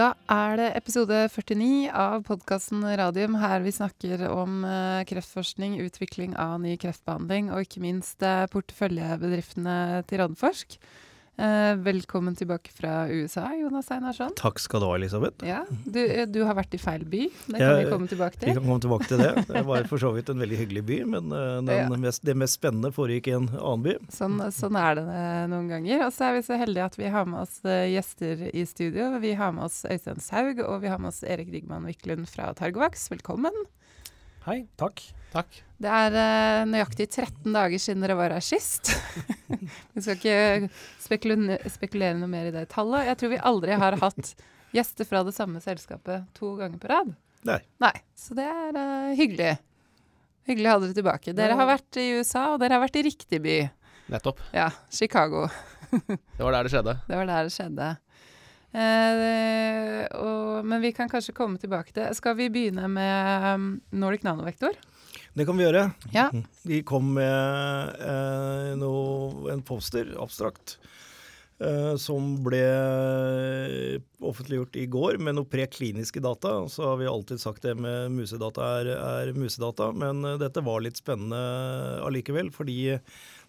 Da er det episode 49 av podkasten Radium, her vi snakker om eh, kreftforskning, utvikling av ny kreftbehandling og ikke minst eh, porteføljebedriftene til Radforsk. Eh, velkommen tilbake fra USA, Jonas Einarsson. Takk skal du ha, Elisabeth. Ja, du, eh, du har vært i feil by. Det kan vi komme tilbake til. Vi kan komme tilbake til det. Det var for så vidt en veldig hyggelig by, men eh, den Ja. mest, det mest spennende foregikk i en annen by. Sånn, sånn er det noen ganger. Og så er vi så heldige at vi har med oss gjester i studio. Vi har med oss Øystein Saug, og vi har med oss Erik Rigman Wiklund fra Targovax. Velkommen. Hei, takk. Takk. Det er uh, nøyaktig 13 dager siden dere var her sist. vi skal ikke spekulere, spekulere noe mer i det tallet. Jeg tror vi aldri har hatt gjester fra det samme selskapet to ganger på rad. Nei. Nei, Så det er uh, hyggelig. Hyggelig å ha dere tilbake. Dere har vært i USA, og dere har vært i riktig by. Nettopp. Ja, Chicago. Det var der det skjedde. Det var der det skjedde. Eh, og, men vi kan kanskje komme tilbake til Skal vi begynne med um, Nordic Nanovektor? Det kan vi gjøre. Ja. Vi kom med eh, no, en poster, abstrakt, eh, som ble offentliggjort i går med noe prekliniske data. Så har vi alltid sagt det med musedata er, er musedata, men eh, dette var litt spennende allikevel. Fordi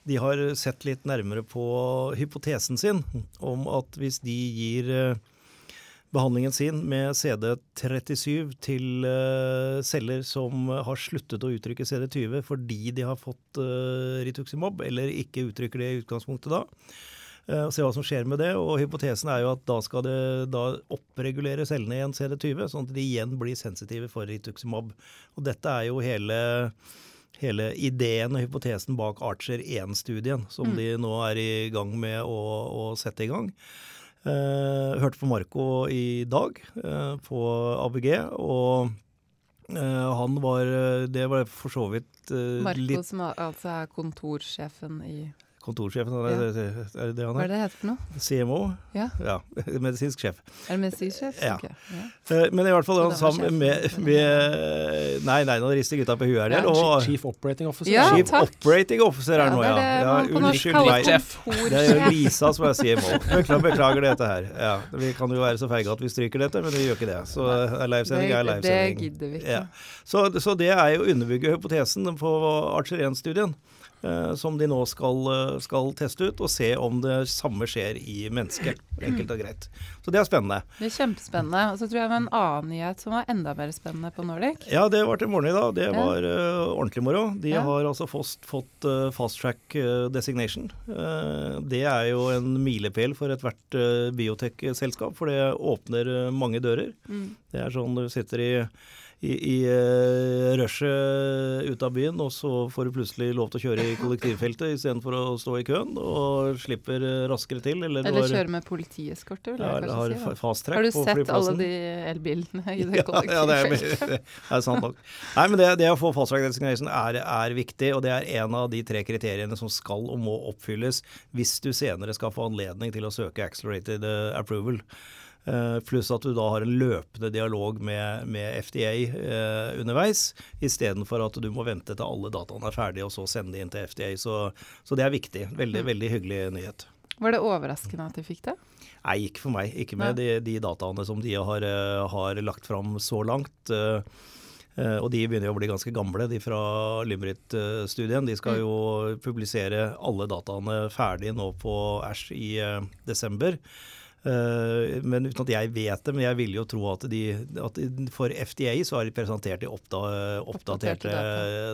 de har sett litt nærmere på hypotesen sin om at hvis de gir eh, behandlingen sin med CD37 til eh, celler som har sluttet å uttrykke CD20 fordi de har fått uh, rituximab, eller ikke uttrykker det i utgangspunktet da. Eh, og se hva som skjer med det. Og hypotesen er jo at da skal det da oppregulere cellene igjen CD20, sånn at de igjen blir sensitive for rituximab. Og dette er jo hele hele ideen og hypotesen bak Archer 1-studien, som de nå er i gang med å, å sette i gang. Eh, hørte på Marco i dag eh, på ABG, og eh, han var Det var for så vidt eh, Marco, litt som er, altså er kontorsjefen i kontorsjefen, er det, er det det han Hva er er? det det heter for noe? CMO? Ja, Ja, medisinsk sjef. Er det medisinsjef? Ja. Okay. ja. Eh, Men i hvert fall han sammen med, med Nei, nei, nå rister gutta på huet her. Ja, og- Chief Operating Officer. Ja, Chief takk. Operating Officer er det nå, ja. er unnskyld meg. Det er Lisa som er CMO. Beklager, beklager dette her. Ja, vi kan jo være så feige at vi stryker dette, men vi gjør ikke det. Så er livesending er livesending. det gidder vi ikke. Ja. Så, så det er jo å underbygge hypotesen på Archer 1-studien. Eh, som de nå skal, eh, skal teste ut, og se om det samme skjer i mennesket. Enkelt og greit. Så det er spennende. Det er kjempespennende. Og så tror jeg det var en annen nyhet som var enda mer spennende på Nordic. Ja, det var til morgenen i dag. Det var uh, ordentlig moro. De Ja. har altså fått, fått uh, fast track designation. Uh, det er jo en milepæl for ethvert uh, biotech-selskap, for det åpner mange dører. Mm. Det er sånn du sitter i i, i uh, rushet ut av byen, og så får du plutselig lov til å kjøre i kollektivfeltet istedenfor å stå i køen, og slipper eh, raskere til. Eller, Eller har- kjøre med politieskorte, vil jeg ja, kanskje si. Har du sett alle de elbilene i det Ja, ja, det er, kollektivfeltet? det er sant nok. Nei, men det, det å få fast track designation er, er viktig, og det er en av de tre kriteriene som skal og må oppfylles hvis du senere skal få anledning til å søke accelerated eh, approval. Eh, pluss at du da har en løpende dialog med, med FDA eh, underveis, istedenfor at du må vente til alle dataene er ferdige og så sende de inn til FDA. Så, så det er viktig. Veldig, Mm. veldig hyggelig nyhet. Var det overraskende at de fikk det? Nei, ikke for meg. Ikke med de, de dataene som de har, eh, har lagt fram så langt. eh, og de begynner jo å bli ganske gamle, de fra Limrit-studien. De skal jo publisere alle dataene ferdig nå på Æsj i desember. Eh, men uten at jeg vet det, men jeg vil jo tro at, de, at for FDA så har de presentert de oppda, Oppdaterte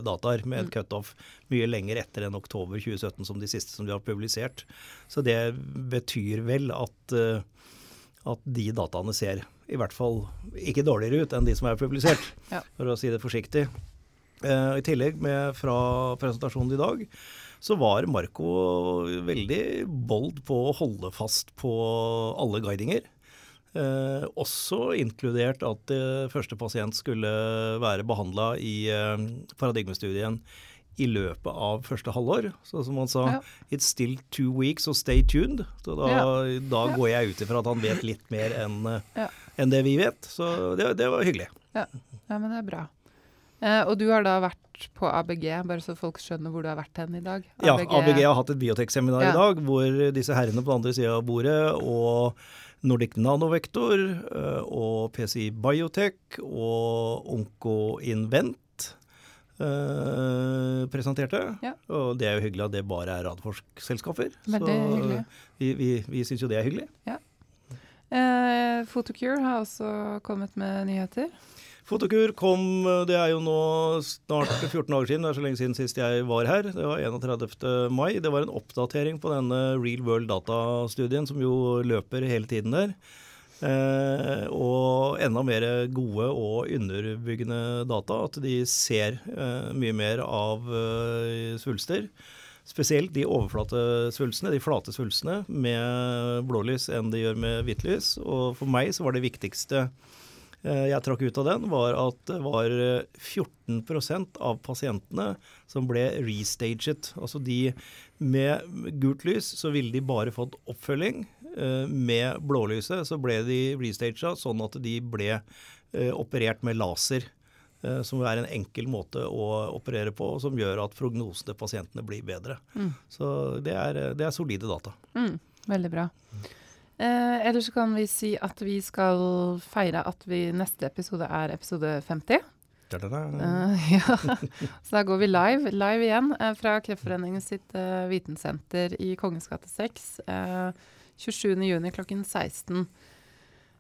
dataer med et cutoff mye lenger etter enn oktober 2017 som de siste som de har publisert. Så det betyr vel at, eh, at de dataene ser i hvert fall ikke dårligere ut enn de som er publisert, Ja. for å si det forsiktig. Eh, I tillegg med fra presentasjonen i dag, så var Marco veldig bold på å holde fast på alle guidinger. Eh, også inkludert at eh, første pasient skulle være behandla i eh, paradigmestudien i løpet av første halvår. Så som han sa, Ja. it's still two weeks, so stay tuned. Så da, Ja. da Ja. går jeg ut ifra at han vet litt mer enn eh, enn det vi vet. Så det, det var hyggelig. Ja, men det er bra. Eh, og du har da vært på ABG, bare så folk skjønner hvor du har vært hen i dag? Ja, ABG har hatt et biotekseminar Ja. i dag hvor disse herrene på den andre sida av bordet og Nordic Nanovektor eh, og PCI Biotech og OncoInvent eh, presenterte. Ja. Og det er jo hyggelig at det bare er Radforsk-selskaper. Veldig hyggelig. vi, vi, vi syns jo det er hyggelig. Eh, Photocure har også kommet med nyheter. Fotokur kom, det er jo nå snart 14 dager siden, det er så lenge siden sist jeg var her. Det var 31. mai. Det var en oppdatering på denne Real World Data-studien som jo løper hele tiden der. Eh, og enda mer gode og underbyggende data. At de ser eh, mye mer av eh, svulster. Spesielt de overflatesvulstene, de flate svulstene, med blålys enn de gjør med hvitlys. Og for meg så var det viktigste jeg trakk ut av den, var at det var eh, 14% av pasientene som ble restaget. Altså de med gult lys, så ville de bare fått oppfølging. Eh, Med blålyset så ble de restaga sånn at de ble eh, operert med laser. eh, Som er en enkel måte å operere på, og som gjør at prognosene til pasientene blir bedre. Mm. Så det er, det er solide data. Mm, veldig bra. Eh, Eller så kan vi si at vi skal feire at vi neste episode er episode 50. Da-da-da. Eh, ja. Så da går vi live, live igjen eh, fra Kreftforeningen sitt eh, vitensenter i Kongens gate 6. Eh, 27.6 klokken 16.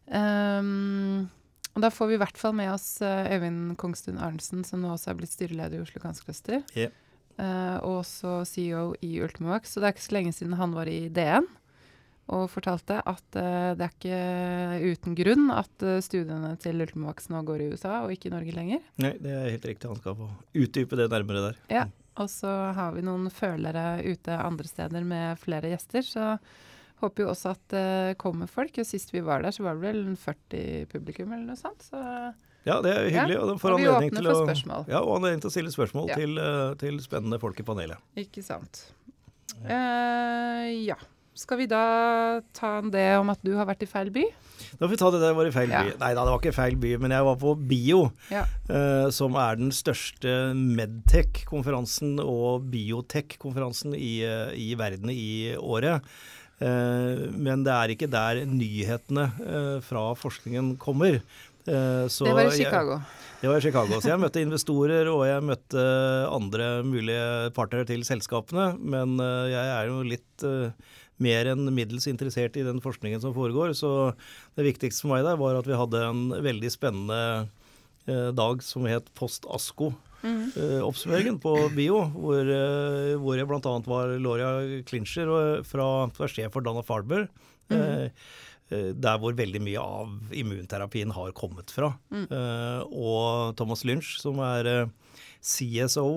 Um, og da får vi i hvert fall med oss eh, Øyvind Kongstun Arnesen, som nå også er blitt styreleder i Oslo Cancer Yeah. Eh, og også CEO i Ultimovac. Så det er ikke så lenge siden han var i DN og fortalte at uh, det er ikke uten grunn at uh, studiene til Ultimovax nå går i USA og ikke i Norge lenger. Nei, det er helt riktig. Han skal få utdype det nærmere der. Ja, og så har vi noen følere ute andre steder med flere gjester, så håper jo også at det kommer folk. Og sist vi var der, så var det vel en 40 publikum eller noe sånt. Så Ja, det er hyggelig. og de får anledning til å. Ja, og anledning til å stille spørsmål Ja. til, eh, til spennende folk i panelet. ikke sant. Eh, ja. Skal vi da ta det om at du har vært i feil by? Da får vi ta det der var i feil Ja. by. Nei da, det var ikke feil by, men jeg var på BIO, Ja. eh, som er den største medtech-konferansen og biotech-konferansen i, eh, i verden i året. Eh, men det er ikke der nyhetene eh, fra forskningen kommer. Så det var i jeg- Chicago. Det var i Chicago. Så jeg møtte investorer, og jeg møtte andre mulige partnere til selskapene. Men jeg er jo litt mer enn middels interessert i den forskningen som foregår. Så det viktigste for meg der var at vi hadde en veldig spennende eh, dag som het Post Asko. Mhm. eh, oppsummeringen på bio, hvor, eh, hvor jeg bl.a. var Loria Clincher fra, er sjef for Dana Farber. Mm. der hvor veldig mye av immunterapien har kommet fra. Eh, og Thomas Lynch, som er CSO,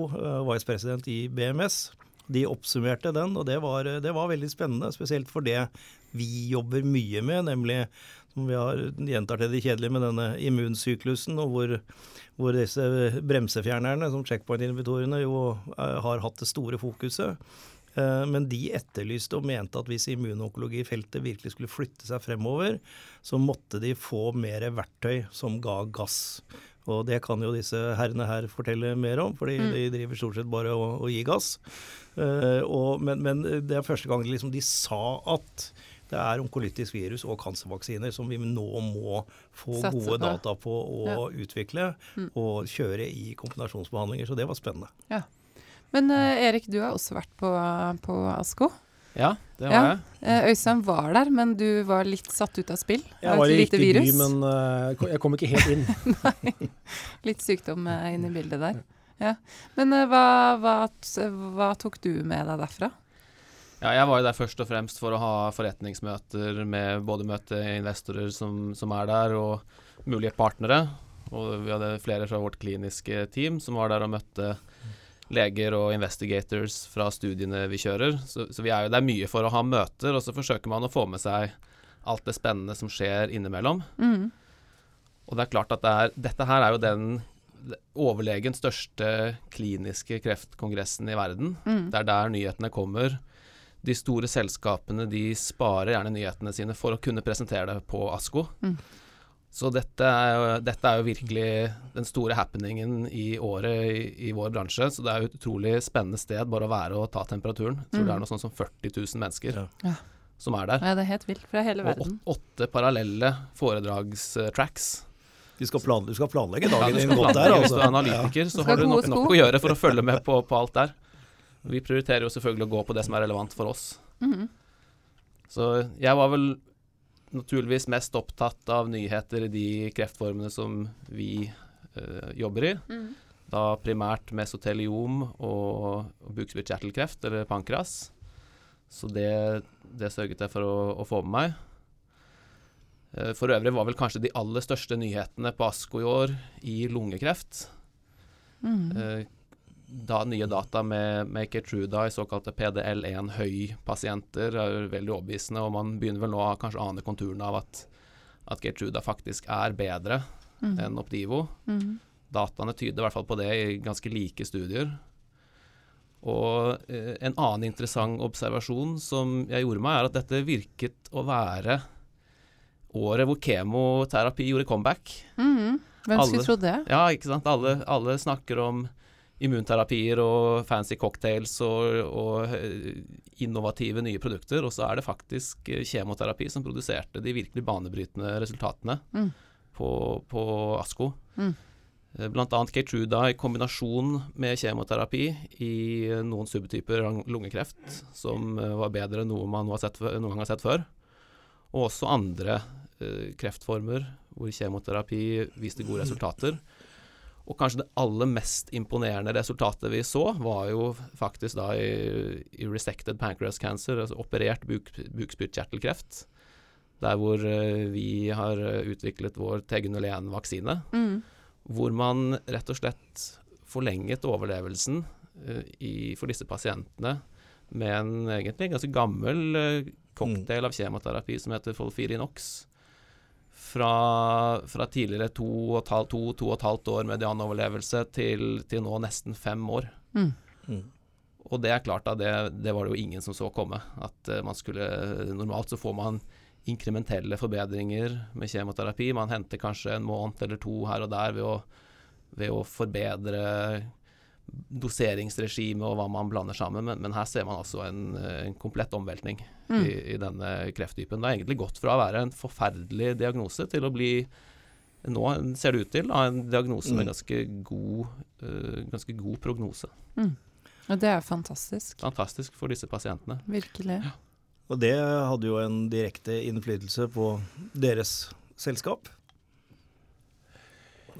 vice president i BMS. De oppsummerte den, og det var, det var veldig spennende. Spesielt for det vi jobber mye med, nemlig som vi har gjentar til det kjedelige med denne immunsyklusen, og hvor, hvor disse bremsefjernerne, som checkpoint-inhibitorene, jo eh, har hatt det store fokuset. Eh, Men de etterlyste og mente at hvis immunonkologifeltet virkelig skulle flytte seg fremover, så måtte de få mer verktøy som ga gass. Og det kan jo disse herrene her fortelle mer om, fordi de driver stort sett bare å, å gi gass. Uh, og, men, men det er første gang liksom de sa at det er onkolytisk virus og cancervaksiner som vi nå må få Satse gode på. data på å utvikle og kjøre i kombinasjonsbehandlinger. Så det var spennende. Men uh, Erik, du har også vært på, på Asko. Ja, det var Ja. jeg. Eh, Øystein var der, men du var litt satt ut av spill. Jeg var i lite riktig by, men uh, jeg kom ikke helt inn. Litt sykdom uh, inn i bildet der. Ja. Men uh, hva, hva, hva tok du med deg derfra? Ja, jeg var jo der først og fremst for å ha forretningsmøter med både møte investorer som, som er der, og mulige partnere. Og vi hadde flere fra vårt kliniske team som var der og møtte leger og investigators fra studiene vi kjører. Så, så vi er jo, det er mye for å ha møter, og så forsøker man å få med seg alt det spennende som skjer innimellom. Mm. Og det er klart at det er, dette her er jo den overlegen største kliniske kreftkongressen i verden. Mm. Det er der nyhetene kommer. De store selskapene de sparer gjerne nyhetene sine for å kunne presentere det på ASKO. Mm. Så dette er, jo, dette er jo virkelig den store happeningen i året i, i vår bransje. Så det er jo et utrolig spennende sted bare å være og ta temperaturen. Jeg tror Mm. det er noe sånn som 40 000 mennesker. Ja. Som er der. Ja, det er helt vilt. Fra hele Og verden. åt- åtte parallelle foredragstracks. Du skal, plan, du skal planlegge dagen din ja, godt der, altså. Hvis altså. du er analytiker, så har du nok, nok å gjøre for å følge med på, på alt der. Vi prioriterer jo selvfølgelig å gå på det som er relevant for oss. Mhm. Så jeg var vel naturligvis mest opptatt av nyheter i de kreftformene som vi eh, jobber i. Mm. Da primært mesoteliom og, og bukspyttkjertelkreft, eller pankras. Så det, det sørget jeg for å, å få med meg. Eh, For øvrig var vel kanskje de aller største nyhetene på ASKO i år i lungekreft. Mm. Eh, Da nye data med, med Keytruda i såkalte PDL1 høy-pasienter er veldig overbevisende, og man begynner vel nå å kanskje ane konturene av at, at Keytruda faktisk er bedre mm. enn Optivo. Mm. Dataene tyder i hvert fall på det i ganske like studier. Og eh, en annen interessant observasjon som jeg gjorde meg, er at dette virket å være året hvor kemoterapi gjorde comeback. Mm. Hvem skulle trodd det? Ja, ikke sant. Alle, alle snakker om immunterapier og fancy cocktails og, og eh, innovative nye produkter, og så er det faktisk eh, kjemoterapi som produserte de virkelig banebrytende resultatene Mm. på, på ASKO. Mm. Bl.a. Blant annet Keytruda i kombinasjon med kjemoterapi i eh, noen subtyper lungekreft, som eh, var bedre enn noe man har sett, noen gang har sett før. Og også andre eh, kreftformer hvor kjemoterapi viste gode resultater. Og kanskje det aller mest imponerende resultatet vi så, var jo faktisk da i, i resected pancreas cancer, altså operert buk, bukspyttkjertelkreft. Der hvor eh, vi har eh, utviklet vår TG01-vaksine. Mm. Hvor man rett og slett forlenget overlevelsen eh, i, for disse pasientene med en egentlig ganske gammel cocktail av kjemoterapi som heter Folfirinox. Fra, fra tidligere to og, halvt, to, to og et halvt år medianoverlevelse til, til nå nesten fem år. Mm. Mm. Og det er klart da, det, det var det jo ingen som så komme. At eh, man skulle Normalt så får man inkrementelle forbedringer med kjemoterapi. Man henter kanskje en måned eller to her og der ved å, ved å forbedre doseringsregime og hva man blander sammen. Men, men her ser man altså en, en komplett omveltning Mm. i, i denne krefttypen. Det har egentlig gått fra å være en forferdelig diagnose til å bli nå ser det ut til da, en diagnose med Mm. ganske god, uh, ganske god prognose. Mm. Og det er fantastisk. Fantastisk for disse pasientene. Virkelig. Og det hadde jo en direkte innflytelse på deres selskap.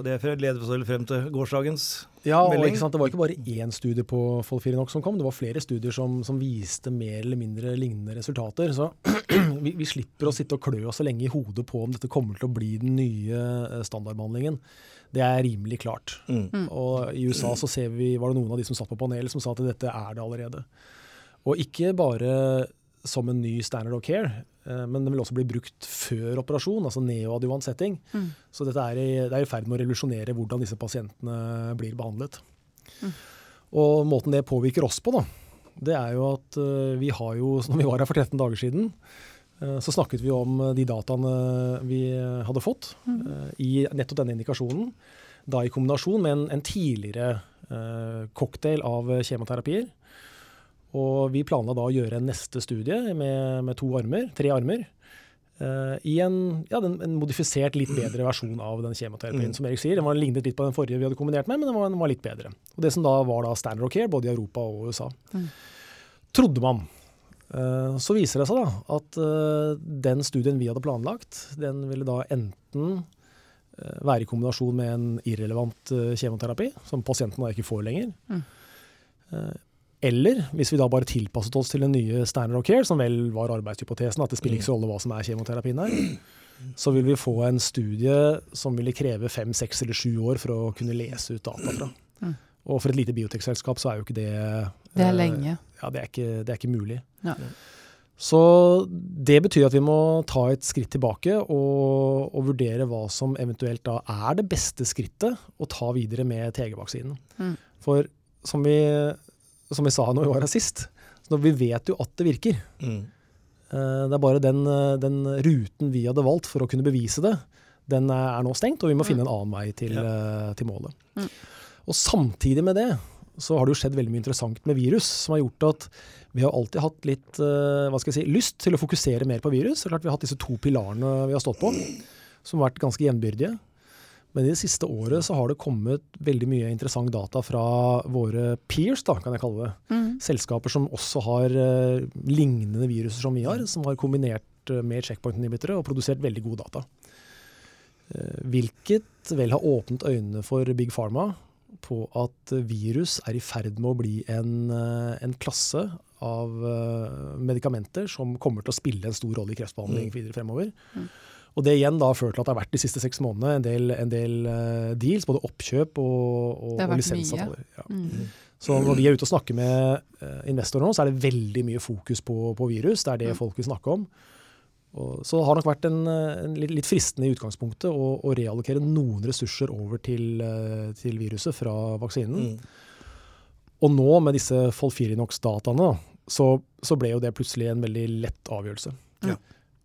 Og det leder oss vel frem til gårsdagens Ja, Melding. ikke sant, Det var ikke bare én studie på Folfirinox som kom, det var flere studier som, som viste mer eller mindre lignende resultater. Så vi, vi slipper å sitte og klø oss så lenge i hodet på om dette kommer til å bli den nye eh, standardbehandlingen. Det er rimelig klart. mm. Mm. Og i USA så ser vi, var det noen av de som satt på panelet som sa at dette er det allerede. Og ikke bare som en ny standard of care, men den vil også bli brukt før operasjon, altså neoadjuvant setting. Mm. Så dette er i, det er i ferd med å revolusjonere hvordan disse pasientene blir behandlet. Mm. Og måten det påvirker oss på, da, det er jo at eh, vi har jo, når vi var her for 13 dager siden, eh, så snakket vi om eh, de dataene vi hadde fått mm. i nettopp denne indikasjonen. Da i kombinasjon med en, en tidligere eh, cocktail av kjemoterapier. Og vi planla da å gjøre en neste studie med, med to armer, tre armer. Uh, I en, ja, den, en modifisert, litt bedre versjon av den kjemoterapien. Mm. Som Erik sier, Den var lignet litt på den forrige vi hadde kombinert med, men den var, den var litt bedre. Og Det som da var da standard of care, både i Europa og USA. Mm. Trodde man. Uh, Så viser det seg da at uh, den studien vi hadde planlagt, den ville da enten eh, være i kombinasjon med en irrelevant kjemoterapi, som pasienten da ikke får lenger. Mm. Eh, Eller hvis vi da bare tilpasset oss til den nye standard of care, som vel var arbeidshypotesen, at det spiller ikke så rolle hva som er kjemoterapien her, så vil vi få en studie som ville kreve fem, seks eller sju år for å kunne lese ut data fra. Mm. Og for et lite biotekselskap så er jo ikke det Det er eh, lenge. Ja, det er ikke, det er ikke mulig. Ja. Så det betyr at vi må ta et skritt tilbake og, og vurdere hva som eventuelt da er det beste skrittet å ta videre med TG-vaksinen. Mm. For som vi, som vi sa når vi var her sist, så vi vet jo at det virker. Mm. Eh, Det er bare den, eh, den ruten vi hadde valgt for å kunne bevise det, den er nå stengt, og vi må finne en annen vei til, ja. til målet. Mm. Og samtidig med det så har det jo skjedd veldig mye interessant med virus, som har gjort at vi har alltid hatt litt hva skal jeg si, lyst til å fokusere mer på virus. Det er klart Vi har hatt disse to pilarene vi har stått på, som har vært ganske jevnbyrdige. Men i det siste året så har det kommet veldig mye interessant data fra våre peers, da, kan jeg kalle det. Mm. Selskaper som også har uh, lignende viruser som vi har, som har kombinert uh, med checkpoint-inhibitere og produsert veldig gode data. Uh, hvilket vel har åpnet øynene for Big Pharma på at virus er i ferd med å bli en, en klasse av medikamenter som kommer til å spille en stor rolle i kreftbehandling mm. videre fremover. Mm. Og Det igjen da har ført til at det har vært de siste seks månedene en del, en del uh, deals, både oppkjøp og, og, og lisensavtaler. Ja. Mm. Så når vi er ute og snakker med uh, investorer nå, så er det veldig mye fokus på, på virus. Det er det mm. folk vil snakke om. Og, så det har nok vært en, en litt, litt, fristende i utgangspunktet å, å reallokere noen ressurser over til, uh, til viruset fra vaksinen. Mm. Og nå med disse Folfirinox-dataene, så, så, ble jo det plutselig en veldig lett avgjørelse. Ja.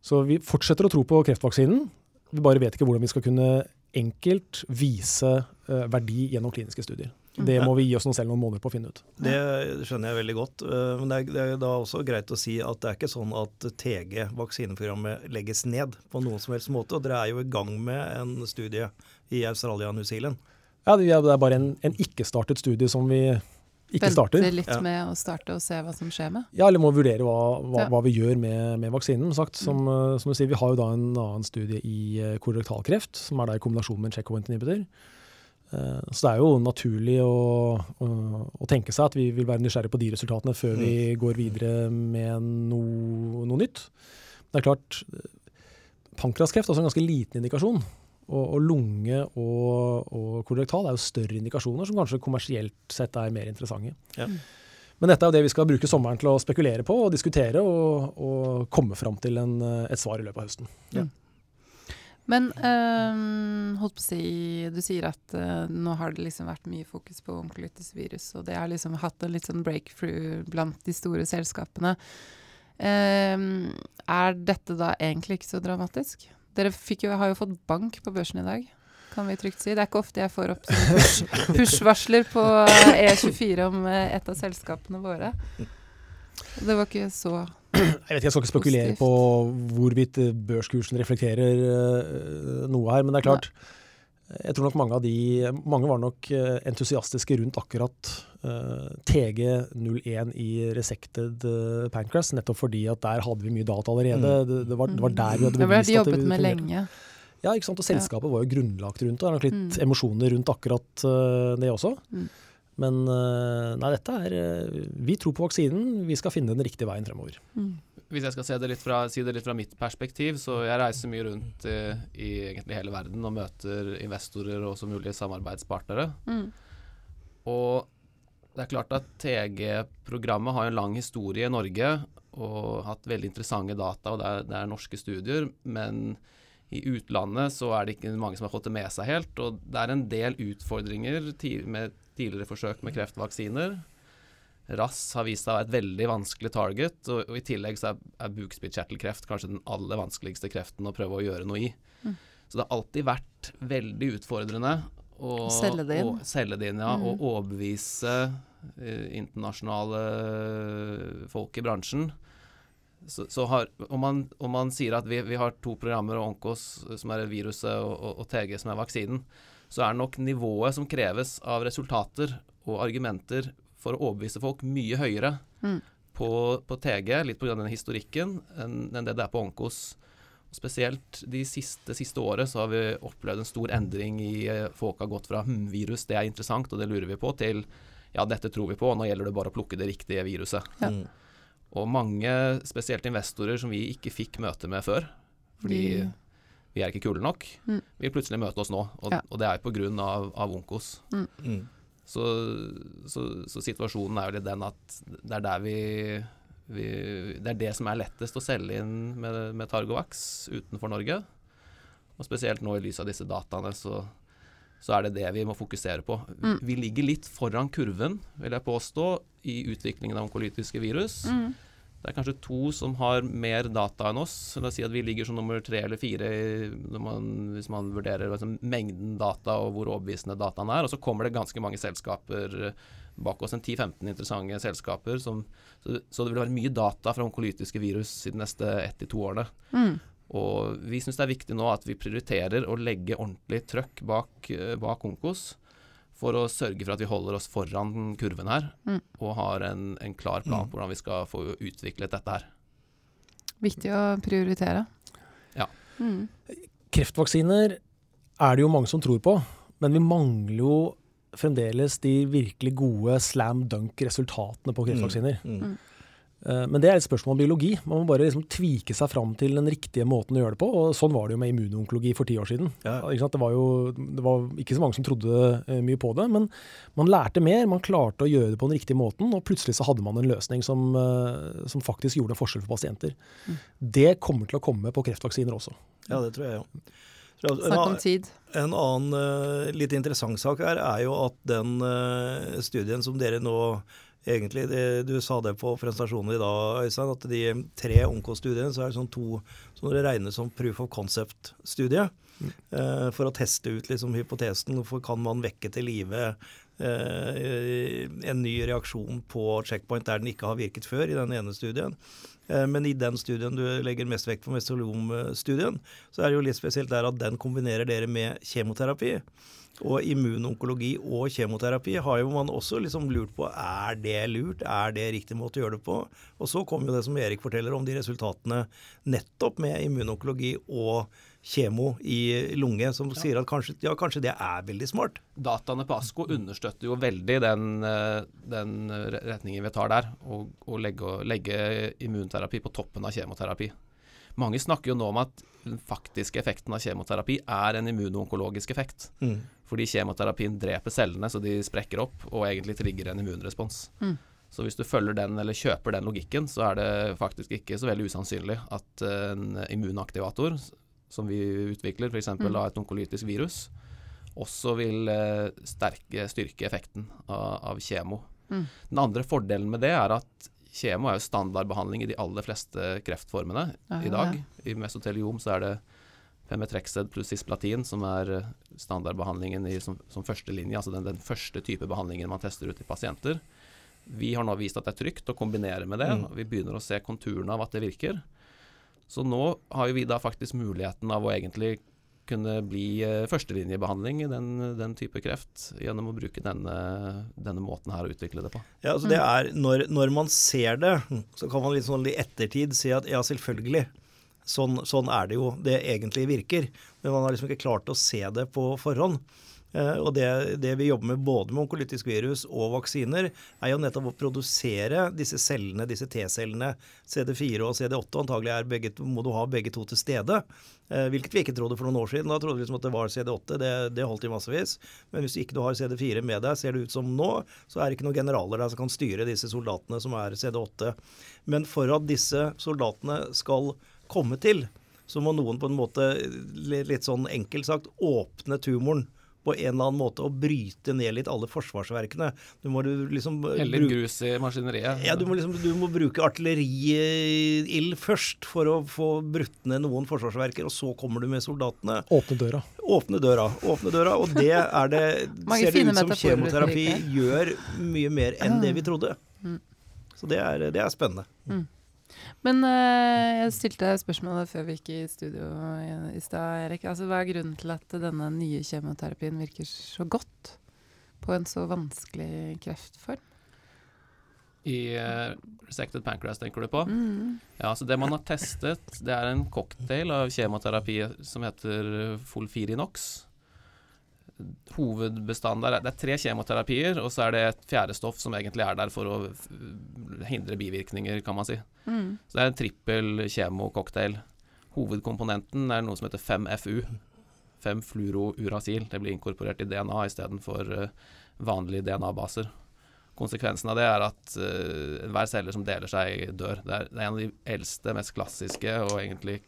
Så vi fortsetter å tro på kreftvaksinen. Vi bare vet ikke hvordan vi skal kunne enkelt vise uh, verdi gjennom kliniske studier. Det må vi gi oss noen selv noen måneder på å finne ut. Det skjønner jeg veldig godt. Uh, men det er, det er, da også greit å si at det er ikke sånn at TG, vaksineprogrammet, legges ned på noen som helst måte. Og dere er jo i gang med en studie i Australia og New Zealand. Ja, det er bare en, en ikke-startet studie som vi ikke starter. Vente litt ja. med å starte og se hva som skjer med? Ja, eller må vurdere hva, hva, ja. hva vi gjør med, med vaksinen. Sagt, som, mm. som, du sier, Vi har jo da en annen studie i uh, kolorektalkreft, som er da i kombinasjon med en checkpoint inhibitor. Uh, så det er jo naturlig å, å, å, tenke seg at vi vil være nysgjerrige på de resultatene før mm. vi går videre med noe, noe nytt. Det er klart, pankraskreft er altså en ganske liten indikasjon. Og, og lunge og, og kolorektal er jo større indikasjoner som kanskje kommersielt sett er mer interessante. Ja. Men dette er jo det vi skal bruke sommeren til å spekulere på og diskutere og, og komme fram til en, et svar i løpet av høsten. Ja. Mm. Men øh, holdt på å si, du sier at øh, nå har det liksom vært mye fokus på onkolyttisvirus, og det har liksom hatt en litt sånn breakthrough blant de store selskapene. Uh, er dette da egentlig ikke så dramatisk? Dere jo, har jo fått bank på børsen i dag, kan vi trygt si. Det er ikke ofte jeg får opp push-varsler push på E24 om eh, et av selskapene våre. Det var ikke så jeg vet ikke, jeg skal ikke spekulere positivt. på hvorvidt eh, børskursen reflekterer noe her, men det er klart. Jeg tror nok mange av de Mange var nok entusiastiske rundt akkurat uh, TG01 i Resected uh, Pancras, nettopp fordi at der hadde vi mye data allerede. Mm. Det, det, var, det, var, der vi hadde bevist at det jobbet med lenge. Ja, ikke sant? og selskapet ja. var jo grunnlagt rundt det. Det er nok litt mm. emosjoner rundt akkurat uh, det også. Mm. Men nei, dette er Vi tror på vaksinen. Vi skal finne den riktige veien fremover. Mm hvis jeg skal det fra, si det litt fra mitt perspektiv, så jeg reiser mye rundt i, i egentlig hele verden og møter investorer og som mulige samarbeidspartnere. Mm. Og det er klart at TG-programmet har en lang historie i Norge og hatt veldig interessante data, og det er, det er norske studier. Men i utlandet så er det ikke mange som har fått det med seg helt. Og det er en del utfordringer med tidligere forsøk med kreftvaksiner. RAS har vist seg å være et veldig vanskelig target, og, og i tillegg så er, er bukspyttkjertelkreft kanskje den aller vanskeligste kreften å prøve å gjøre noe i. Mm. Så det har alltid vært veldig utfordrende å selge det inn, å, selge det inn ja, mm. og overbevise eh, internasjonale folk i bransjen. Så, så har, om, man, om, man, sier at vi, vi, har to programmer, Onkos, som er viruset, og, og, og TG, som er vaksinen, så er nok nivået som kreves av resultater og argumenter for å overbevise folk mye høyere mm. på, på, TG, litt pga. den historikken, enn, en det det er på Onkos. Spesielt de siste, siste året så har vi opplevd en stor endring i eh, Folk har gått fra hm, virus, det er interessant, og det lurer vi på, til ja, dette tror vi på, og nå gjelder det bare å plukke det riktige viruset. Ja. Mm. Og mange, spesielt investorer som vi ikke fikk møte med før, fordi mm. vi er ikke kule nok, mm. vil plutselig møte oss nå. Og, ja. og det er pga. Av, av Onkos. Mm. mm. Så, så, så, situasjonen er jo litt den at det er der vi, vi, Det er det som er lettest å selge inn med, med Targovax utenfor Norge. Og spesielt nå i lys av disse dataene, så, så er det det vi må fokusere på. Mm. Vi ligger litt foran kurven, vil jeg påstå, i utviklingen av onkolytiske virus. Mm. Det er kanskje to som har mer data enn oss. La oss si at vi ligger som nummer tre eller fire man, hvis man vurderer liksom, mengden data og hvor overbevisende dataen er. Og så kommer det ganske mange selskaper bak oss en 10-15 interessante selskaper. Som, så, så, det vil være mye data fra onkolytiske virus i de neste ett til to årene. Mm. Og vi syns det er viktig nå at vi prioriterer å legge ordentlig trøkk bak, eh, bak Onkos. For å sørge for at vi holder oss foran kurven her, Mm. og har en, en klar plan Mm. på hvordan vi skal få utviklet dette her. Viktig å prioritere. Ja. Mm. Kreftvaksiner er det jo mange som tror på, men vi mangler jo fremdeles de virkelig gode slam dunk-resultatene på kreftvaksiner. Mm. Eh, Men det er et spørsmål om biologi. Man må bare liksom tvike seg fram til den riktige måten å gjøre det på. og Sånn var det jo med immunonkologi for ti år siden. Ja. Det, var jo, det var ikke så mange som trodde eh, mye på det, men man lærte mer. Man klarte å gjøre det på den riktige måten, og plutselig så hadde man en løsning som, eh, som faktisk gjorde en forskjell for pasienter. Mm. Det kommer til å komme på kreftvaksiner også. ja, det tror jeg jo. Snakk om tid. en annen litt interessant sak her er jo at den studien som dere nå Egentlig, det, Du sa det på presentasjonen i dag, Øystein, at de tre onkostudiene så er det sånn to som dere regnes som proof of concept-studie. eh, for å teste ut liksom hypotesen. Hvorfor kan man vekke til live eh, en ny reaksjon på checkpoint der den ikke har virket før, i den ene studien. Eh, Men i den studien du legger mest vekt på, mesolom-studien, så er det jo litt spesielt der at den kombinerer dere med kjemoterapi. Og immunonkologi og kjemoterapi har jo man også liksom lurt på er det lurt, er det riktig måte å gjøre det på. Og så kom jo det som Erik forteller om de resultatene nettopp med immunonkologi og kjemo i lunge, som sier at kanskje, ja, kanskje det er veldig smart. Dataene på ASKO understøtter jo veldig den, eh, den retningen vi tar der, og legge, legge immunterapi på toppen av kjemoterapi. Mange snakker jo nå om at den faktiske effekten av kjemoterapi er en immunonkologisk effekt. Mm. Fordi kjemoterapien dreper cellene så de sprekker opp, og egentlig trigger en immunrespons. Mm. Så hvis du følger den, eller kjøper den logikken, så er det faktisk ikke så veldig usannsynlig at en immunaktivator, som vi utvikler, f.eks. Mm. av et onkolytisk virus, også vil eh, sterke, styrke effekten av, av kjemo. Mm. Den andre fordelen med det er at kjemo er jo standardbehandling i de aller fleste kreftformene Aha, i dag. I mesoteliom så er det Pemetrexed pluss cisplatin som er eh, standardbehandlingen i, som, som førstelinje, altså den, den første type behandlingen man tester ut i pasienter. Vi har nå vist at det er trygt å kombinere med det. Mm. Vi begynner å se konturene av at det virker. Så nå har vi da faktisk muligheten av å egentlig kunne bli eh, førstelinjebehandling i den, den type kreft, gjennom å bruke denne, denne måten her å utvikle det på. Ja, altså det er, når, når man ser det, så kan man litt sånn i ettertid si at ja, selvfølgelig. Sånn, sånn er det jo det egentlig virker. Men man har liksom ikke klart å se det på forhånd. Eh, og det, det vi jobber med både med onkolytisk virus og vaksiner, er jo nettopp å produsere disse cellene, disse T-cellene, CD4 og CD8. Antagelig begge, må du ha begge to til stede. Eh, hvilket vi ikke trodde for noen år siden. Da trodde vi liksom at det var CD8. Det, det holdt i massevis. Men hvis ikke du har CD4 med deg, ser det ut som nå, så er det ikke noen generaler der som kan styre disse soldatene som er CD8. Men for at disse soldatene skal komme til, så må noen på en måte, litt sånn enkelt sagt, åpne tumoren på en eller annen måte å bryte ned litt alle forsvarsverkene. Du må liksom Heller grus i maskineriet. ja, du må, liksom, du må bruke artilleriild først for å få brutt ned noen forsvarsverker, og så kommer du med soldatene. Åpne døra. Åpne døra, åpne døra. Og det er det ser det ut som kjemoterapi gjør mye mer enn det vi trodde. Mm. Så det er, det er spennende. Men uh, jeg stilte spørsmålet før vi gikk i studio i, i stad, Erik. Altså, hva er grunnen til at denne nye kjemoterapien virker så godt på en så vanskelig kreftform? I uh, resected pancreas tenker du på? Mm. Ja, så Det man har testet, det er en cocktail av kjemoterapi som heter Folfirinox. Hovedbestand der er Det er tre kjemoterapier, og så er det et fjerde stoff som egentlig er der for å hindre bivirkninger, kan man si. Mm. Så det er en trippel kjemococktail. Hovedkomponenten er noe som heter 5FU. 5-fluorouracil. Det blir inkorporert i DNA istedenfor uh, vanlige DNA-baser. Konsekvensen av det er at uh, hver celle som deler seg, dør. Det er, det er en av de eldste, mest klassiske og egentlig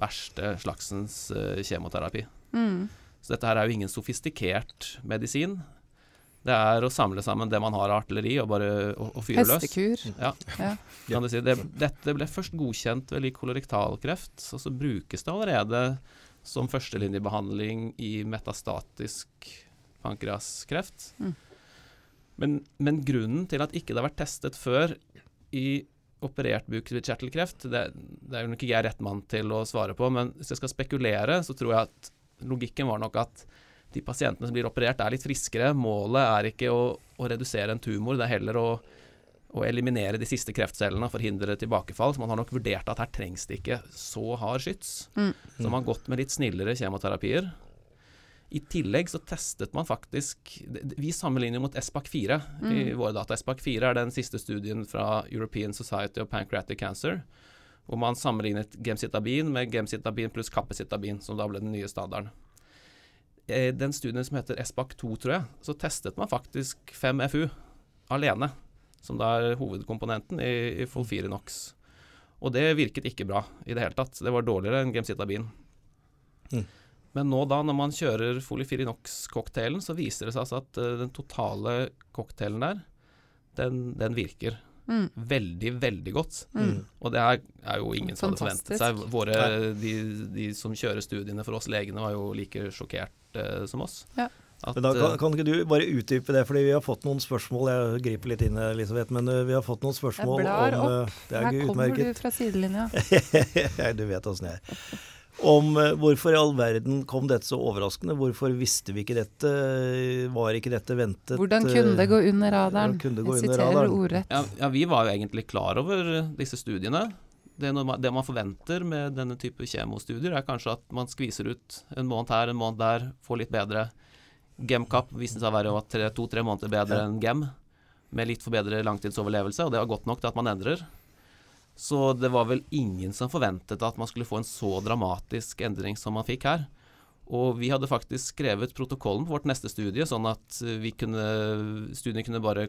verste slagsens uh, kjemoterapi. Mm. Så dette her er jo ingen sofistikert medisin. Det er å samle sammen det man har av artilleri, og bare å fyre løs. Hestekur. Ja. Ja. Kan du si. det, dette ble først godkjent ved lik kolorektalkreft, og så brukes det allerede som førstelinjebehandling i metastatisk pankreaskreft. Mm. Men, men grunnen til at ikke det har vært testet før i operert bukspyttkjertelkreft, det, det er jo nok ikke jeg rett mann til å svare på, men hvis jeg skal spekulere, så tror jeg at logikken var nok at de pasientene som blir operert, er litt friskere. Målet er ikke å, å redusere en tumor, det er heller å, å eliminere de siste kreftcellene og forhindre tilbakefall. Så man har nok vurdert at her trengs det ikke så hard skyts. Mm. Så man har gått med litt snillere kjemoterapier. I tillegg så testet man faktisk Vi sammenligner mot SPAC4 i Mm. våre data. SPAC4 er den siste studien fra European Society of Pancreatic Cancer, hvor man sammenlignet gemcitabin med gemcitabin pluss kappesitabin, som da ble den nye standarden. I den studien som heter SBAC2, tror jeg, så testet man faktisk 5FU alene, som da er hovedkomponenten i, i Folfirinox. Og det virket ikke bra i det hele tatt. Det var dårligere enn gemcitabin. Mm. Men nå da, når man kjører Folifirinox-cocktailen, så viser det seg altså at eh, den totale cocktailen der, den, den virker Mm. veldig, veldig godt. Mm. Og det er, er jo ingen som hadde forventet seg. Våre, de, de som kjører studiene for oss legene, var jo like sjokkert eh, som oss. Ja. At, Men da kan, eh, kan ikke du bare utdype det, fordi vi har fått noen spørsmål. Jeg griper litt inn, Elisabeth, men uh, vi har fått noen spørsmål blar om opp. Det er Her kommer kommer du fra sidelinja. Du vet åssen jeg er. Om uh, hvorfor i all verden kom dette så overraskende? Hvorfor visste vi ikke dette? Var ikke dette ventet? Hvordan kunne det gå under radaren? Ja, det gå Jeg under siterer radaren? ordrett. ja, ja, vi var jo egentlig klar over disse studiene. Det, noe det man forventer med denne type kjemostudier, er kanskje at man skviser ut en måned her, en måned der, får litt bedre. Gemcap viste seg å være tre- to-tre måneder bedre enn Gem, med litt for bedre langtidsoverlevelse, og det var godt nok til at man endrer. Så det var vel ingen som forventet at man skulle få en så dramatisk endring som man fikk her. Og vi hadde faktisk skrevet protokollen på vårt neste studie, sånn at vi kunne, studien kunne bare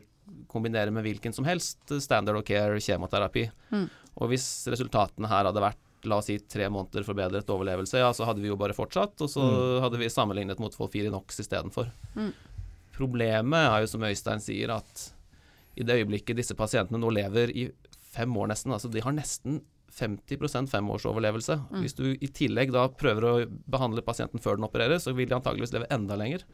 kombinere med hvilken som helst standard of care kjemoterapi. Mm. Og hvis resultatene her hadde vært la oss si tre måneder forbedret overlevelse, ja, så hadde vi jo bare fortsatt, og så Mm. hadde vi sammenlignet mot Folfirinox istedenfor. Mm. Problemet er jo som Øystein sier, at i det øyeblikket disse pasientene nå lever i fem år nesten, altså de har nesten 50 femårsoverlevelse. Mm. Hvis du i tillegg da prøver å behandle pasienten før den opereres, så vil de antageligvis leve enda lenger.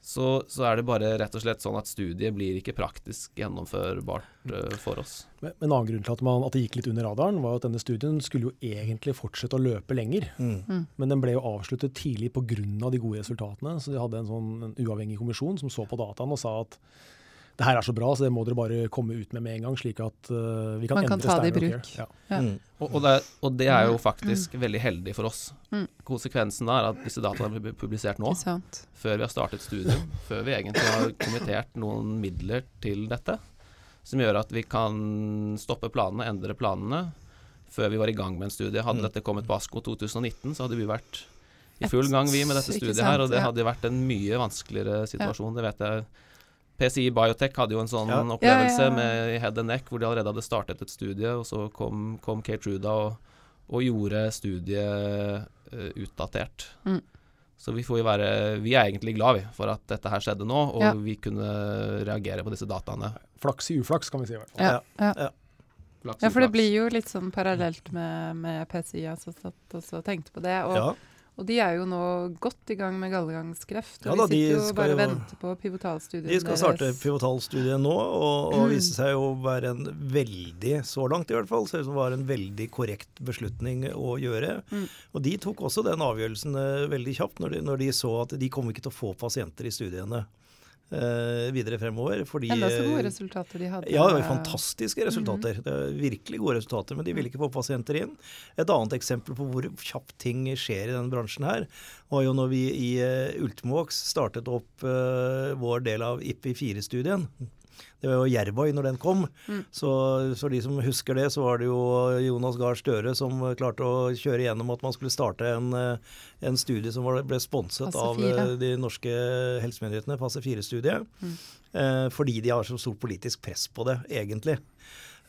Så, så er det bare rett og slett sånn at studiet blir ikke praktisk gjennomførbart uh, for oss. Men en annen grunn til at, man, at det gikk litt under radaren, var at denne studien skulle jo egentlig fortsette å løpe lenger. Mm. Men den ble jo avsluttet tidlig pga. de gode resultatene. Så de hadde en sånn en uavhengig kommisjon som så på dataen og sa at det her er så bra, så det må dere bare komme ut med med en gang, slik at uh, vi kan Man kan endre ta det i standard of bruk. care. Ja. Ja. Mm. Og, og, det, og det er jo faktisk veldig heldig for oss. Mm. Konsekvensen er at disse dataene blir publisert nå, før vi har startet studiet, før vi egentlig har kommittert noen midler til dette, som gjør at vi kan stoppe planene, endre planene, før vi var i gang med en studie. Hadde Mm. dette kommet på ASKO 2019, så hadde vi vært i full gang vi med dette studiet her, og det hadde vært en mye vanskeligere situasjon, det vet jeg. PCI Biotech hadde jo en sånn Ja. opplevelse Ja, ja, ja. med Head and Neck, hvor de allerede hadde startet et studie, og så kom, kom Kaytruda og, og gjorde studiet uh, utdatert. Mm. Så vi får jo være Vi er egentlig glad vi, for at dette her skjedde nå, og Ja. vi kunne reagere på disse dataene. Flaks i uflaks, kan vi si. i hvert fall. Ja, ja. Ja. Flaks ja, i for det blir jo litt sånn parallelt med, med PCI, altså satt og så tenkte på det. Og, Ja. Og de er jo nå godt i gang med gallegangskreft. Ja Og da, vi de sitter jo bare og venter på pivotalstudien De skal starte pivotalstudiet nå, og, og Mm. seg jo å være en veldig, så langt i hvert fall, ser ut som var en veldig korrekt beslutning å gjøre. Mm. Og de tok også den avgjørelsen eh, veldig kjapt, når de, når de så at de kom ikke til å få pasienter i studiene videre fremover. Fordi Enda så gode eh, resultater de hadde. Ja, det var fantastiske resultater. Det er virkelig gode resultater, men de ville ikke få pasienter inn. Et annet eksempel på hvor kjapt ting skjer i denne bransjen her, var jo når vi i uh, Ultimovax startet opp eh, vår del av IPI4-studien. Det var jo Jervøy når den kom. Mm. Så for de som husker det, så var det jo Jonas Gahr Støre som klarte å kjøre gjennom at man skulle starte en, eh, en studie som var, ble sponset av eh, de norske helsemyndighetene, fase 4-studiet. Mm. Eh, fordi de har så stort politisk press på det, egentlig.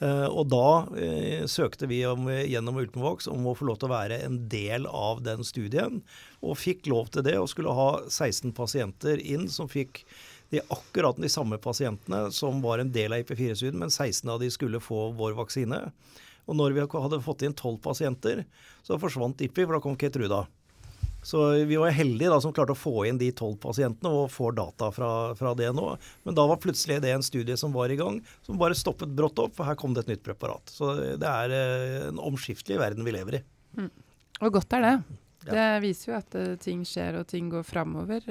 Uh, og da uh, søkte vi om, gjennom Ultimovox om å få lov til å være en del av den studien, og fikk lov til det, og skulle ha 16 pasienter inn som fikk de akkurat de samme pasientene som var en del av IP4-studien, men 16 av de skulle få vår vaksine. Og når vi hadde fått inn 12 pasienter, så forsvant IPI, for da kom Ketruda. Så vi var heldige da som klarte å få inn de tolv pasientene og får data fra, fra, det nå. Men da var plutselig det en studie som var i gang, som bare stoppet brått opp, for her kom det et nytt preparat. Så det er eh, en omskiftelig verden vi lever i. Mm. Og godt er det. Det viser jo at uh, ting skjer og ting går framover.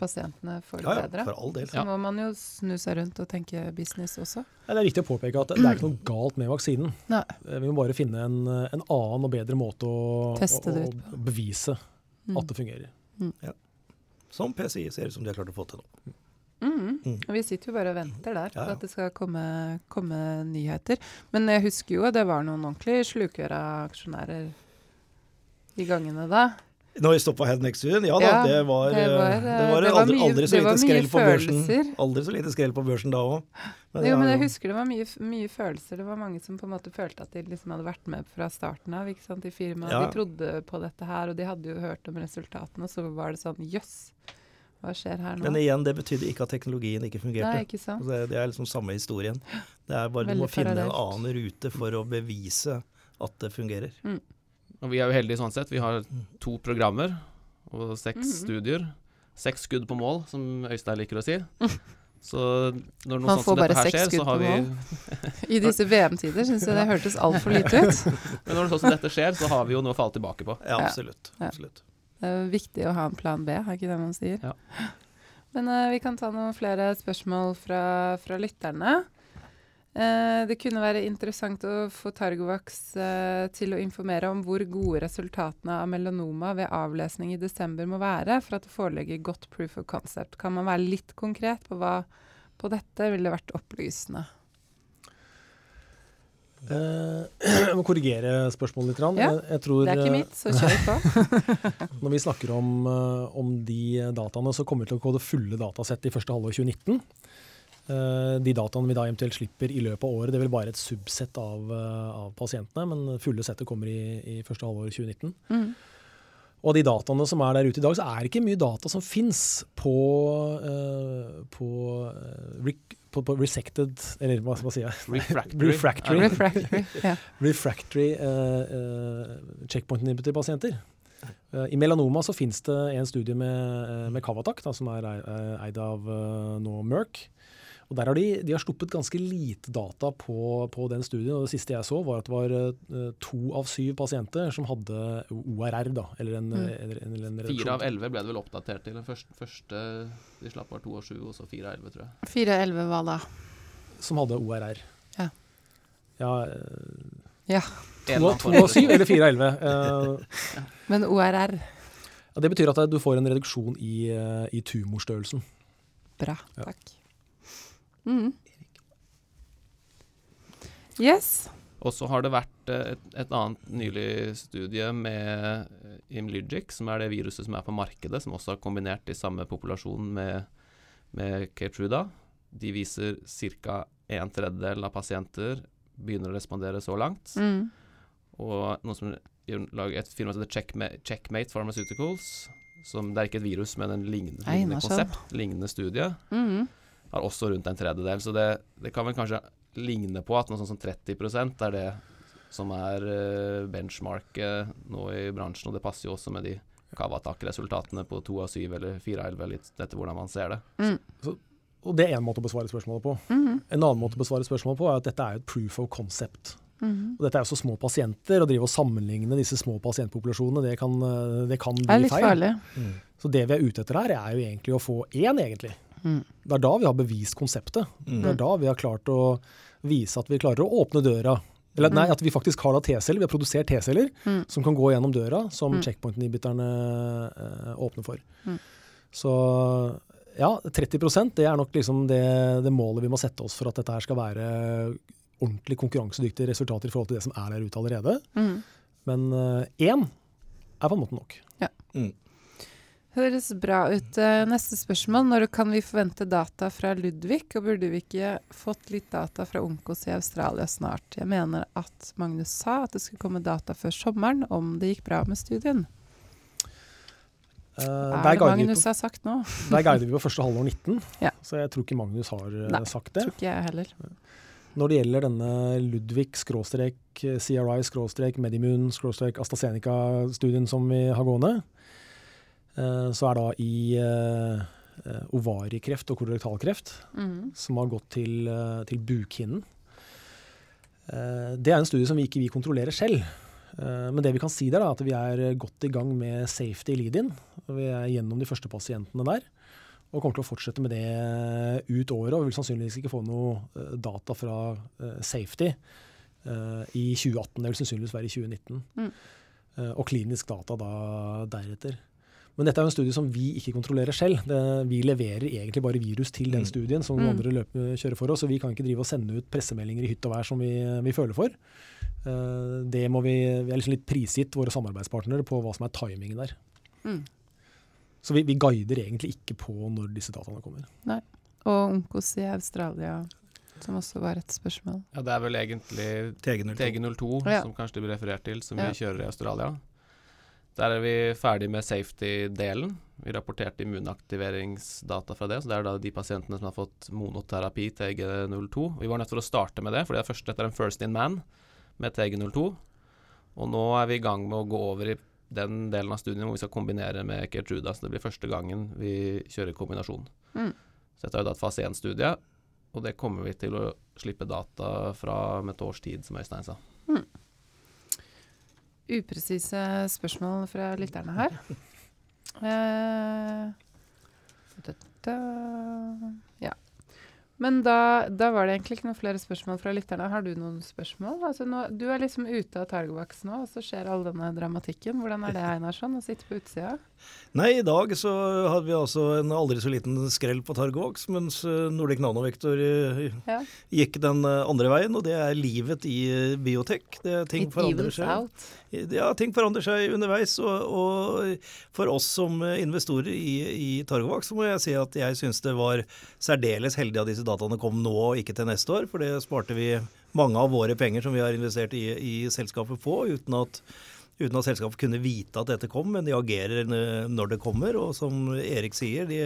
Pasientene får det ja, ja, bedre. For all del. Så må man jo snu seg rundt og tenke business også. Ja, det er viktig å påpeke at det er ikke noe galt med vaksinen. Nei. Vi må bare finne en, en annen og bedre måte å, å, å bevise mm. at det fungerer. Mm. Ja. Som PCI ser ut som de har klart å få til nå. Mm. Mm. Vi sitter jo bare og venter der på at det skal komme, komme, nyheter. Men jeg husker jo at det var noen ordentlig slukøra aksjonærer i gangene da. Når vi stoppa Head Next Year? Ja da, ja, det var, det var, eh, det var, det var aldri, mye, aldri, så lite skrell på børsen. Aldri så lite skrell på børsen da òg. Jo, men jeg husker det var mye, mye, følelser. Det var mange som på en måte følte at de liksom hadde vært med fra starten av ikke sant, i firmaet. Ja. De trodde på dette her, og de hadde jo hørt om resultatene, og så var det sånn jøss. Hva skjer her nå? Men igjen, det betydde ikke at teknologien ikke fungerte. Nei, ikke sant? Det, det, er liksom samme historien. Det er bare Veldig Du må finne en annen rute for å bevise at det fungerer. Mm. Og vi er jo heldige sånn sett. Vi har to programmer og seks mm -hmm. studier. Seks skudd på mål, som Øystein liker å si. Så når noe sånt som dette her skjer, så har vi I disse VM-tider syns jeg det hørtes altfor lite ut. Men når noe sånt som dette skjer, så har vi jo noe å falle tilbake på. Ja, absolutt. Ja. absolutt. Det er viktig å ha en plan B, er ikke det man sier? Ja. Men uh, vi kan ta noen flere spørsmål fra, fra lytterne. Eh, det kunne være interessant å få Targovax eh, til å informere om hvor gode resultatene av melanoma ved avlesning i desember må være for at det foreligger godt proof of concept. Kan man være litt konkret på hva på dette ville vært opplysende? Eh, jeg må korrigere spørsmålet litt. Ja, tror, det er ikke mitt, så kjør på. når vi snakker om, om, de dataene, så kommer vi til å det fulle datasettet i første halvår 2019. Eh, de dataene vi da eventuelt slipper i løpet av året, det er vel bare et subsett av, eh, av pasientene, men fulle settet kommer i, i første halvår 2019. Mm. Og de dataene som er der ute i dag, så er det ikke mye data som fins på, uh, på, uh, på, på, resected Eller hva skal man si? Refractory. Refractory, Refractory, ja. Refractory uh, checkpoint inhibitor-pasienter. I melanoma så finnes det en studie med, med Kavatak, da, som er eid av nå Merck. Og der har de, de har sluppet ganske lite data på, på, den studien. og Det siste jeg så, var at det var uh, to av syv pasienter som hadde ORR. da, eller en, mm. eller, eller en Fire av elleve ble det vel oppdatert til. Den første, første de slapp var to av sju, og så fire av elleve, tror jeg. Fire av elleve hva da? Som hadde ORR. Ja. Ja. Uh, ja. To, to av syv eller fire av elleve. Uh, Men ORR? Ja, det betyr at du får en reduksjon i, i tumorstørrelsen. Bra, takk. Mm. Yes. Og så har det vært eh, et, et, annet nylig studie med eh, Imlygic, som er det viruset som er på markedet, som også har kombinert i samme populasjon med, med Keytruda. De viser ca. en tredjedel av pasienter begynner å respondere så langt. Mm. Og noe som lager et firma som heter Checkmate, Checkmate Pharmaceuticals, som det er ikke et virus, men en lignende, lignende konsept, lignende studie. Mm har også rundt en tredjedel. Så det, det, kan vel kanskje ligne på at noe sånn som 30% er det som er uh, benchmarket nå i bransjen, og det passer jo også med de Kavatak-resultatene på to av syv eller fire av elleve, litt etter hvordan man ser det. Mm. Så, og det er én måte å besvare spørsmålet på. Mm -hmm. En annen måte å besvare spørsmålet på er at dette er et proof of concept. Mm -hmm. Og dette er jo så små pasienter, å drive og sammenligne disse små pasientpopulasjonene, det kan, eh, det kan bli feil. Det er litt feil. farlig. Mm. Så det vi er ute etter her, er jo egentlig å få én, egentlig. Mm. Det er da vi har bevist konseptet. Mm. Det er da vi har klart å vise at vi klarer å åpne døra. Eller nei, mm. at vi faktisk har da T-celler. Vi har produsert T-celler mm. som kan gå gjennom døra, som mm. checkpoint-inhibiterne eh, åpner for. Mm. Så ja, 30% det er nok liksom det, det, målet vi må sette oss for at dette her skal være ordentlig konkurransedyktige resultater i forhold til det som er der ute allerede. Mm. Men én eh, er på en måte nok. Ja. Mm. Høres bra ut. Eh, neste spørsmål. Når kan vi forvente data fra Ludvig? Og burde vi ikke fått litt data fra Onkos i Australia snart? Jeg mener at Magnus sa at det skulle komme data før sommeren om det gikk bra med studien. Uh, er det Magnus på, har sagt nå? Der guider vi på første halvår 19, ja. så jeg tror ikke Magnus har uh, Nei, sagt det. Tror ikke jeg heller. når det gjelder denne Ludvig-CRI-Medimune-AstraZeneca-studien som vi har gående, eh, så er da i eh, ovarikreft og kolorektalkreft, Mm. som har gått til, eh, til bukhinnen. Eh, Det er en studie som vi ikke vi kontrollerer selv. Eh, Men det vi kan si der er at vi er godt i gang med safety lead-in. Vi er gjennom de første pasientene der. Og kommer til å fortsette med det ut året. Og vi vil sannsynligvis ikke få noe eh, data fra eh, safety eh, i 2018. Det vil sannsynligvis være i 2019. Mm. Eh, Og klinisk data da deretter. Men dette er jo en studie som vi ikke kontrollerer selv. Det, vi leverer egentlig bare virus til den Mm. studien som Mm. andre løper, kjører for oss. Så vi kan ikke drive og sende ut pressemeldinger i hytt og vær som vi, vi føler for. Uh, det må vi, vi er liksom litt prisgitt våre samarbeidspartnere på hva som er timingen der. Mm. Så vi, vi guider egentlig ikke på når disse dataene kommer. Og Onkos i Australia, som også var et spørsmål. Ja, det er vel egentlig TG02. TG02 Ja. som kanskje det blir referert til, som Ja. vi kjører i Australia. Der er vi ferdig med safety-delen. Vi rapporterte immunaktiveringsdata fra det. så Det er da de pasientene som har fått monoterapi TG02. Vi var nødt til å starte med det, fordi det er først etter en first in man med TG02. Og nå er vi i gang med å gå over i den delen av studien hvor vi skal kombinere med Kertruda. Så det blir første gangen vi kjører kombinasjon. Mm. Så dette er jo da et fase 1-studie, og det kommer vi til å slippe data fra om et års tid, som Øystein sa. Upresise spørsmål fra lytterne her. Eh, ja. Men da, da var det egentlig ikke noen flere spørsmål fra lytterne. Har du noen spørsmål? Altså nå, du er liksom ute av targovaks nå, og så skjer all denne dramatikken. Hvordan er det, Einarsson, å sitte på utsida? Nei, i dag så hadde vi altså en aldri så liten skrell på Targovaks, mens eh, Nordic Nanovektor eh, Ja. gikk den eh, andre veien, og det er livet i biotek. Det, ting It forandrer seg. out. Ja, ting forandrer seg underveis, og, og for oss som investorer i, i Targovaks, så må jeg si at jeg syns det var særdeles heldig at disse dataene kom nå og ikke til neste år, for det sparte vi mange av våre penger som vi har investert i, i selskapet på, uten at, uten at selskapet kunne vite at dette kom, men de agerer når det kommer. Og som Erik sier, de,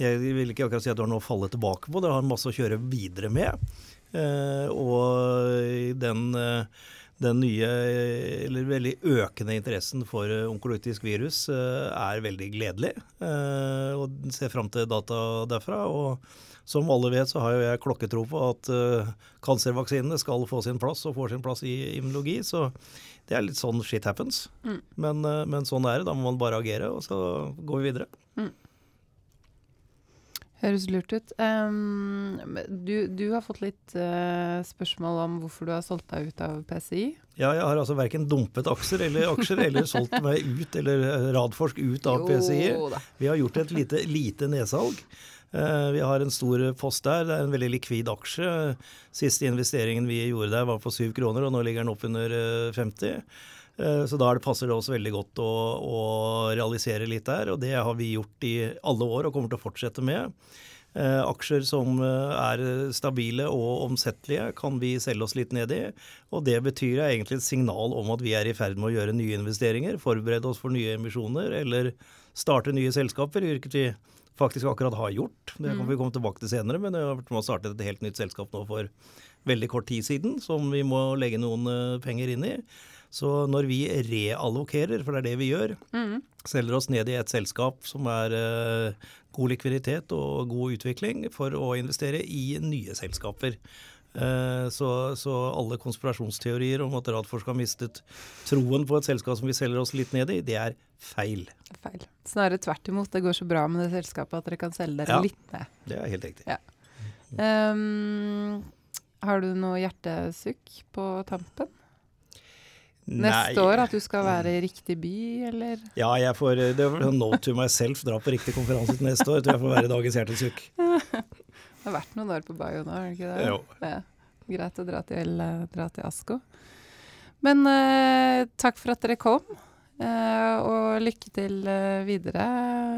jeg vil ikke akkurat si at du har noe å falle tilbake på, det har masse å kjøre videre med. Eh, og den eh, den nye, eller veldig økende interessen for onkologisk virus eh, er veldig gledelig. eh, Og ser fram til data derfra. Og som alle vet, så har jo jeg klokketro på at eh, kancervaksinene skal få sin plass, og får sin plass i immunologi. Så det er litt sånn shit happens. Mm. Men, eh, men sånn er det. Da må man bare agere, og så går vi videre. Høres lurt ut. Um, du, du har fått litt uh, spørsmål om hvorfor du har solgt deg ut av PCI. Ja, jeg har altså verken dumpet aksjer eller aksjer, eller solgt meg ut, eller eh, Radforsk ut av PCI. Jo da. Vi har gjort et lite, lite nedsalg. Eh, Vi har en stor post der. Det er en veldig likvid aksje. Siste investeringen vi gjorde der var på 7 kroner, og nå ligger den opp under eh, 50. Eh, Så da er passer det oss veldig godt å, å realisere litt der, og det har vi gjort i alle år og kommer til å fortsette med. Eh, aksjer som eh, er stabile og omsettelige, kan vi selge oss litt ned i. Og det betyr egentlig et signal om at vi er i ferd med å gjøre nye investeringer, forberede oss for nye emisjoner eller starte nye selskaper, hvilket vi faktisk akkurat har gjort. Det kan vi komme tilbake til senere, men jeg har vært med å starte et helt nytt selskap nå for veldig kort tid siden, som vi må legge noen eh, penger inn i. Så når vi reallokerer, for det er det vi gjør, Mm. selger oss ned i et selskap som er eh, god likviditet og god utvikling, for å investere i nye selskaper. Eh, så, så alle konspirasjonsteorier om at Radforsk har mistet troen på et selskap som vi selger oss litt ned i, det er feil. Feil. Snarere tvert imot. Det går så bra med det selskapet at dere kan selge dere Ja. litt ned. Det er helt riktig. Ja. Um, har du noe hjertesukk på tampen? Neste år at du skal være i riktig by, eller? Ja, jeg får det var sånn note to myself, dra på riktig konferanse til neste år. Jeg tror jeg får være dagens hjertesukk. Det har vært noen år på Bayo nå, har det ikke det? Jo. Ja. Greit å dra til, eh, dra til Asko. Men eh, takk for at dere kom, eh, og lykke til eh, videre.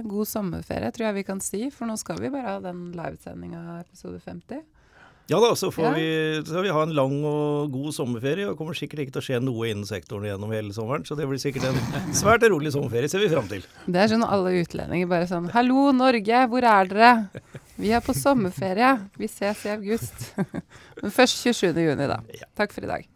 God sommerferie, tror jeg vi kan si, for nå skal vi bare ha den livesendinga av episode 50. Ja da, så får Ja. vi, så vi ha en lang og god sommerferie, og det kommer sikkert ikke til å skje noe innen sektoren gjennom hele sommeren, så det blir sikkert en svært rolig sommerferie, ser vi fram til. Det er sånn alle utlendinger bare sånn Hallo, Norge, hvor er dere? Vi er på sommerferie. Vi ses i august. Men først 27. juni, da. Takk for i dag.